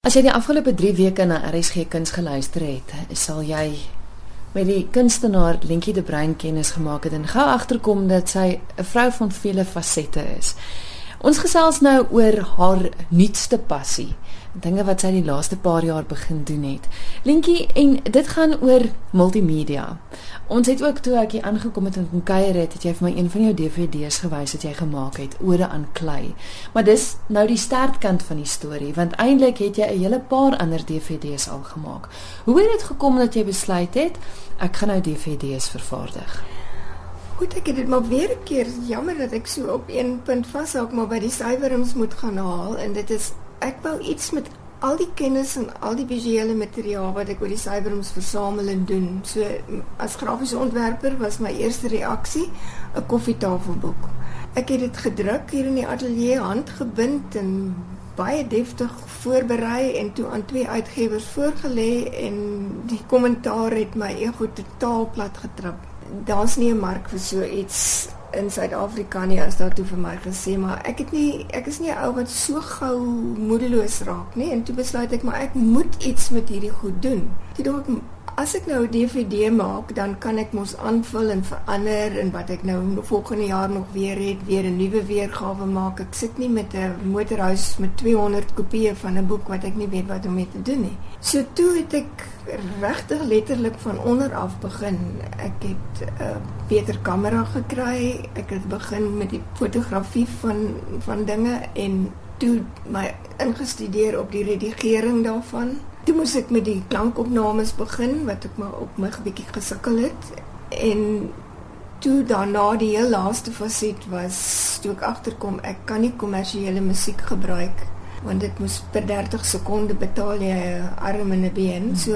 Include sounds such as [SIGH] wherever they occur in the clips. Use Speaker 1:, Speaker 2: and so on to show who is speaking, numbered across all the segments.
Speaker 1: As jy die afgelope 3 weke na RSG Kuns geluister het, sal jy met die kunstenaar Lentjie de Bruin kennis gemaak het en gou agterkom dat sy 'n vrou van vele fasette is. Ons gesels nou oor haar nuutste passie, dinge wat sy die laaste paar jaar begin doen het. Lentjie, en dit gaan oor multimedia. Ons het ook toe ek hier aangekom het en kon kuier het, het jy vir my een van jou DVD's gewys wat jy gemaak het, Ode aan klei. Maar dis nou die startkant van die storie, want eintlik het jy 'n hele paar ander DVD's al gemaak. Hoe het dit gekom dat jy besluit het ek gaan nou DVD's vervaardig?
Speaker 2: Goed, ek het dit maar weer 'n keer jammer dat ek so op een punt vashou, maar by die syferings moet gaan haal en dit is ek wou iets met al die kennis en al die visuele materiaal wat ek oor die syferings versamel en doen. So as grafiese ontwerper was my eerste reaksie 'n koffietafelboek. Ek het dit gedruk hier in die ateljee handgebind en baie deftig voorberei en toe aan twee uitgewers voorgelê en die kommentaar het my ego totaal plat getrap daar's nie 'n mark vir so iets in Suid-Afrika nie as daar toe vir my gesê maar ek het nie ek is nie 'n ou wat so gou moedeloos raak nie en toe besluit ek maar ek moet iets met hierdie goed doen. Toe dink ek as ek nou 'n DVD maak, dan kan ek mos aanvul en verander en wat ek nou volgende jaar nog weer het, weer 'n nuwe weergawe maak. Ek sit nie met 'n motorhuis met 200 kopieë van 'n boek wat ek nie weet wat om mee te doen nie. So toe het ek regtig letterlik van onder af begin. Ek het 'n uh, beter kamera gekry. Ek het begin met die fotografie van van dinge en toe my ingestudeer op die redigering daarvan. Toe moes ek met die klankopnames begin wat ek maar op my bietjie gesukkel het en toe daarna die heel laaste faset was toe ek agterkom ek kan nie kommersiële musiek gebruik want dit moes per 30 sekonde betaal jy 'n arm en 'n been. So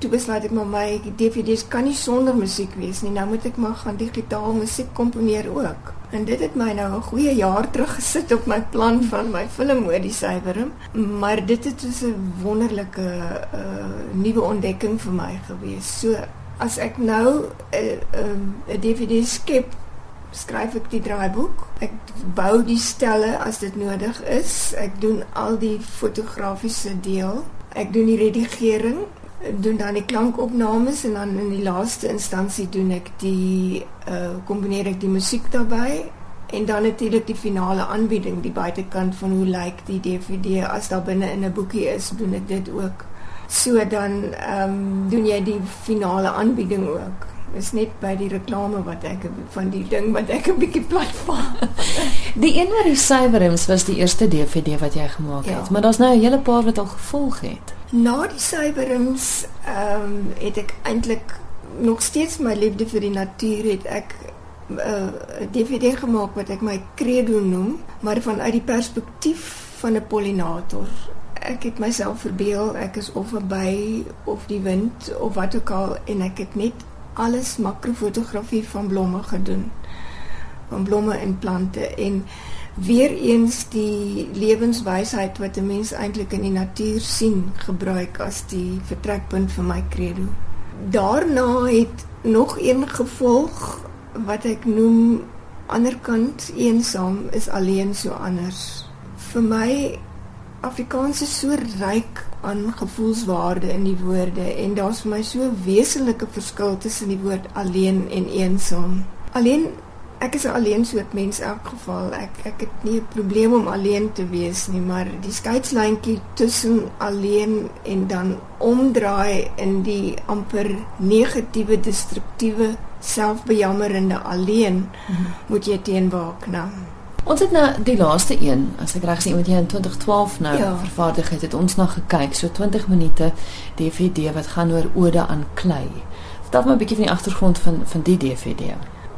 Speaker 2: toe besluit ek maar my DVD's kan nie sonder musiek wees nie. Nou moet ek maar gaan digitaal musiek komponeer ook. En dit het my nou 'n goeie jaar terug gesit op my plan van my filmodie syferum, maar dit het 'n wonderlike uh, nuwe ontdekking vir my gewees. So as ek nou uh, 'n um, DVD skep skryf ek die draaiboek. Ek bou die stelle as dit nodig is. Ek doen al die fotografiese deel. Ek doen die redigering, doen dan die klankopnames en dan in die laaste instansie doen ek die uh kombineer ek die musiek daarbey en dan natuurlik die finale aanbieding, die buitekant van hoe lyk die DVD as daar binne in 'n boekie is, doen ek dit ook. So dan ehm um, doen jy die finale aanbieding ook is net by die reklame wat ek van die ding wat ek 'n bietjie plat val. [LAUGHS]
Speaker 1: die een wat die Cyberums was die eerste DVD wat jy gemaak ja. het, maar daar's nou 'n hele paar wat al gevolg het.
Speaker 2: Na die Cyberums ehm um, het ek eintlik nog steeds my liefde vir die natuur het ek 'n uh, DVD gemaak wat ek my credo noem, maar vanuit die perspektief van 'n pollinator. Ek het myself verbeel ek is of 'n by of die wind of wat ook al en ek het net alles makrofotografie van blomme gedoen. Van blomme en plante en weer eens die lewenswysheid wat 'n mens eintlik in die natuur sien gebruik as die vertrekpunt vir my credo. Daarna het nog een gevolg wat ek noem anderkant eensaam is alleen so anders. Vir my Afrikaans is so ryk aan gevoelswaarde in die woorde en daar's vir my so wesenlike verskil tussen die woord alleen en eensaam. Alleen ek is 'n alleen soort mens in elk geval. Ek ek het nie 'n probleem om alleen te wees nie, maar die skeidslyntjie tussen alleen en dan omdraai in die amper negatiewe destruktiewe selfbejammerende alleen mm -hmm. moet jy teenwaak nou.
Speaker 1: Ons het nou die laaste een, as ek reg sien, wat jy in 2012 nou ja. vervaardig het, het ons na gekyk, so 20 minute DVD wat gaan oor ode aan klei. Vertel my 'n bietjie van die agtergrond van van die DVD.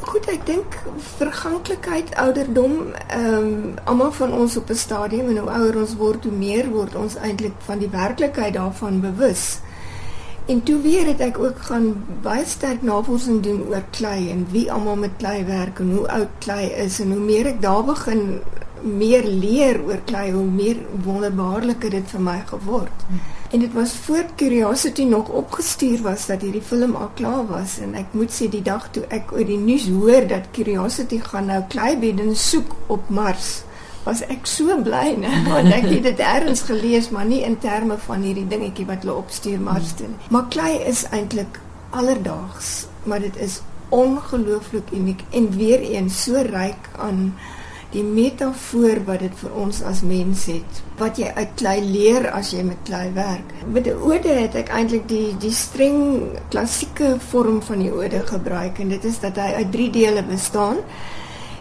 Speaker 2: Goed, ek dink verganklikheid, ouderdom, ehm um, almal van ons op 'n stadium en hoe ouer ons word, hoe meer word ons eintlik van die werklikheid daarvan bewus. En toe weer het ek ook gaan baie sterk navorsing doen oor klei en wie almal met klei werk en hoe oud klei is en hoe meer ek daar begin meer leer oor klei, hoe meer wonderbaarlik dit vir my geword. Hmm. En dit was voor Curiosity nog opgestuur was dat hierdie film al klaar was en ek moet sê die dag toe ek oor die nuus hoor dat Curiosity gaan nou kleibeddens soek op Mars was ek so bly, né? [LAUGHS] Want ek het dit ergens gelees, maar nie in terme van hierdie dingetjie wat hulle opstuur mars toe nie. Maar klei is eintlik alledaags, maar dit is ongelooflik uniek en weer eens so ryk aan die metafoor wat dit vir ons as mens het wat jy uit klei leer as jy met klei werk. Met die ode het ek eintlik die die streng klassieke vorm van die ode gebruik en dit is dat hy uit drie dele bestaan.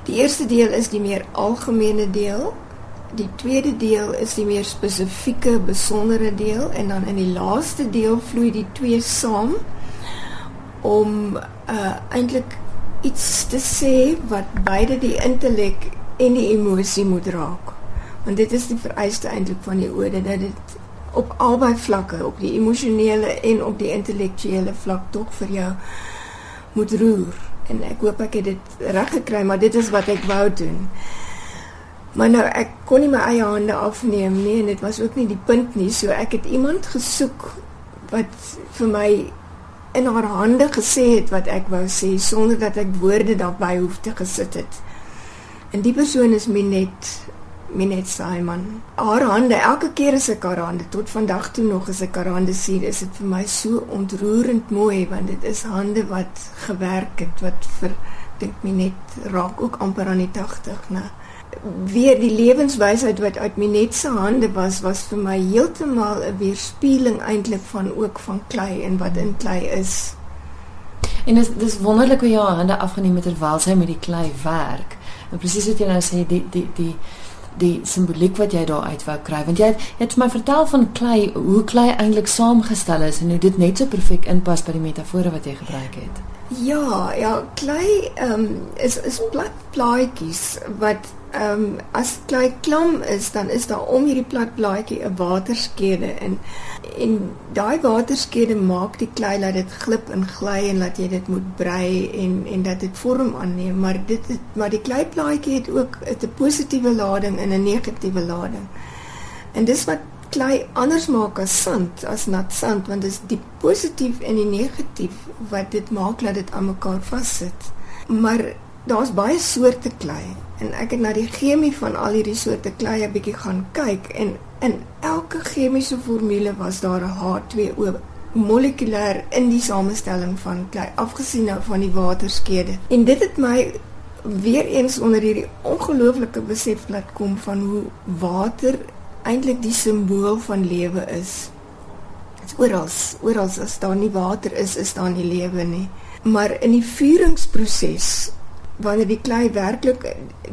Speaker 2: Die eerste deel is die meer algemene deel. Die tweede deel is die meer spesifieke, besondere deel en dan in die laaste deel vloei die twee saam om uh eintlik iets te sê wat beide die intellek en die emosie moet raak. Want dit is die vereiste eintlik van die ode dat dit op albei vlakke, op die emosionele en op die intellektuele vlak tog vir jou moet roer. En ek hoop ek het dit reg gekry, maar dit is wat ek wou doen. Maar nou ek kon nie my eie hande afneem nie en dit was ook nie die punt nie, so ek het iemand gesoek wat vir my in haar hande gesê het wat ek wou sê sonder dat ek woorde daarbey hoef te gesit het. En die persoon is Minet Minet Simon. Haar hande, elke keer as ek haar hande tot vandag toe nog as ek haar hande sien, is dit vir my so ontroerend mooi want dit is hande wat gewerk het wat vir dink Minet raak ook amper aan die 80, né? Weer die lewenswysheid wat uit Minet se hande was was vir my heeltemal 'n weerspieëling eintlik van ook van klei en wat in klei is.
Speaker 1: En dis dis wonderlik hoe jy haar hande afgeneem het terwyl sy met die klei werk. En presies wat jy nou sê die die die die simboliek wat jy daar uit wou kry want jy het, jy het my vertel van klei hoe klei eintlik saamgestel is en hoe dit net so perfek inpas by die metafore wat jy gebruik het.
Speaker 2: Ja, ja, klei um, is is plat plaatjies wat ehm um, as klei klam is dan is daar om hierdie plat blaadjie 'n waterskede en en daai waterskede maak die klei dat dit glip en gly en dat jy dit moet brei en en dat dit vorm aanneem. Maar dit het, maar die kleiplaatjie het ook 'n positiewe lading en 'n negatiewe lading. En dis wat klei anders maak as sand as nat sand want dit is die positief en die negatief wat dit maak dat dit aan mekaar vassit maar daar's baie soorte klei en ek het na die chemie van al hierdie soorte klei 'n bietjie gaan kyk en In elke chemiese formule was daar 'n H2O molekulêr in die samestelling van klei, afgesien nou van die waterskede. En dit het my weer eens onder hierdie ongelooflike besef laat kom van hoe water eintlik die simbool van lewe is. Dit's oral, oral as daar nie water is, is daar nie lewe nie. Maar in die vuuringsproses wanneer die klei werklik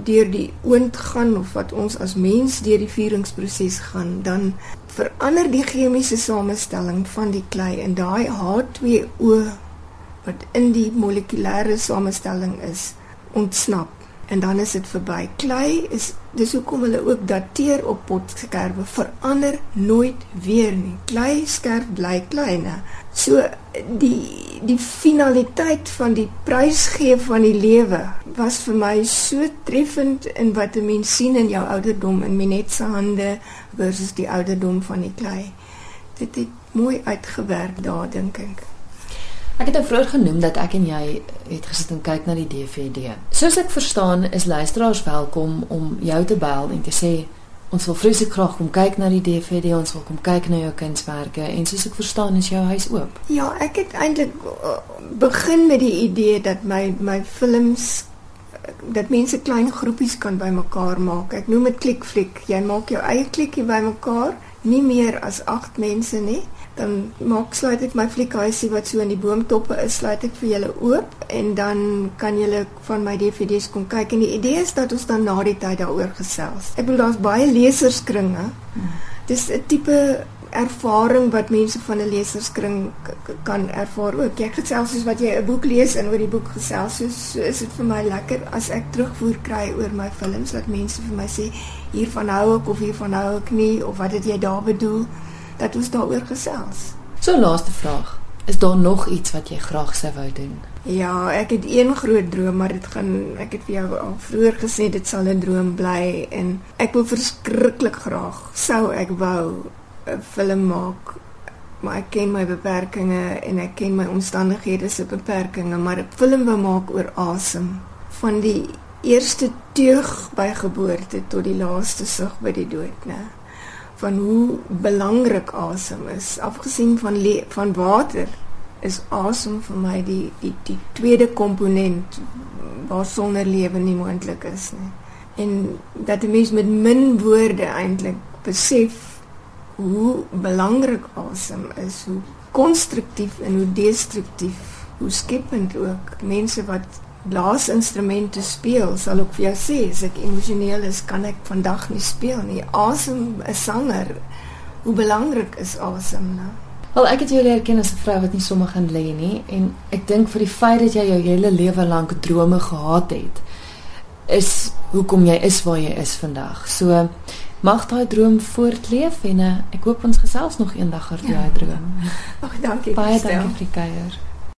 Speaker 2: deur die oond gaan of wat ons as mens deur die vuuringsproses gaan, dan verander die chemiese samestelling van die klei en daai H2O wat in die molekulêre samestelling is, ontsnap en dan is dit verby. Klei is dis hoekom hulle ook dateer op potskerwe verander nooit weer nie. Klei skerp bly kleiner. So die die finaliteit van die prysgee van die lewe was vir my so treffend in wat 'n mens sien in jou ouderdom in Minet se hande versus die ouderdom van die klei. Dit het mooi uitgewerk daar dink ek.
Speaker 1: Ek het nou vroeër genoem dat ek en jy het gesit en kyk na die DVD. Soos ek verstaan, is luisteraars welkom om jou te bel en te sê ons wil vreeslik graag kom kyk na die DVD, ons wil kom kyk na jou kunswerke en soos ek verstaan is jou huis oop.
Speaker 2: Ja, ek het eintlik uh, begin met die idee dat my my films dat mense klein groepies kan bymekaar maak. Ek noem dit klikfliek. Jy maak jou eie klikkie bymekaar, nie meer as 8 mense nie dan maak sluit ek my fliekhuisie wat so in die boomtoppe is, sluit ek vir julle oop en dan kan julle van my DVD's kom kyk en die idee is dat ons dan na die tyd daaroor gesels. Ek bedoel daar's baie leserskringe. Dis 'n tipe ervaring wat mense van 'n leserskring kan ervaar ook. Jy gesels soos wat jy 'n boek lees en oor die boek gesels. So, so is dit vir my lekker as ek terugvoer kry oor my films dat mense vir my sê hiervan hou ek of hiervan hou ek nie of wat het jy daar bedoel? Dat ons daaroor gesels.
Speaker 1: So laaste vraag. Is daar nog iets wat jy graag sou wou doen?
Speaker 2: Ja, ek het een groot droom, maar dit gaan ek het vir jou al vroeër gesê dit sal 'n droom bly en ek wil verskriklik graag sou ek wou 'n film maak. Maar ek ken my beperkings en ek ken my omstandighede se beperkings, maar 'n film wou maak oor asem van die eerste teug by geboorte tot die laaste sug by die dood, né? Van hoe belangrik asem is, afgesien van van water, is asem vir my die die die tweede komponent waar sonder lewe nie moontlik is nie. En dat 'n mens met min woorde eintlik besef hoe belangrik asem is, hoe konstruktief en hoe destruktief, hoe skepend ook mense wat blaasinstrumente speel sal ook vir jou sê as ek emosioneel is kan ek vandag nie speel nie asem 'n sanger hoe belangrik is asem nou
Speaker 1: Wel ek het jou leer ken as 'n vrou wat nie sommer gaan lê nie en ek dink vir die feit dat jy jou hele lewe lank drome gehad het is hoekom jy is waar jy is vandag. So mag daai droom voortleef en uh, ek hoop ons gesels nog eendag oor ja. daai droom.
Speaker 2: Ag dankie.
Speaker 1: Baie dankie vir die kuier.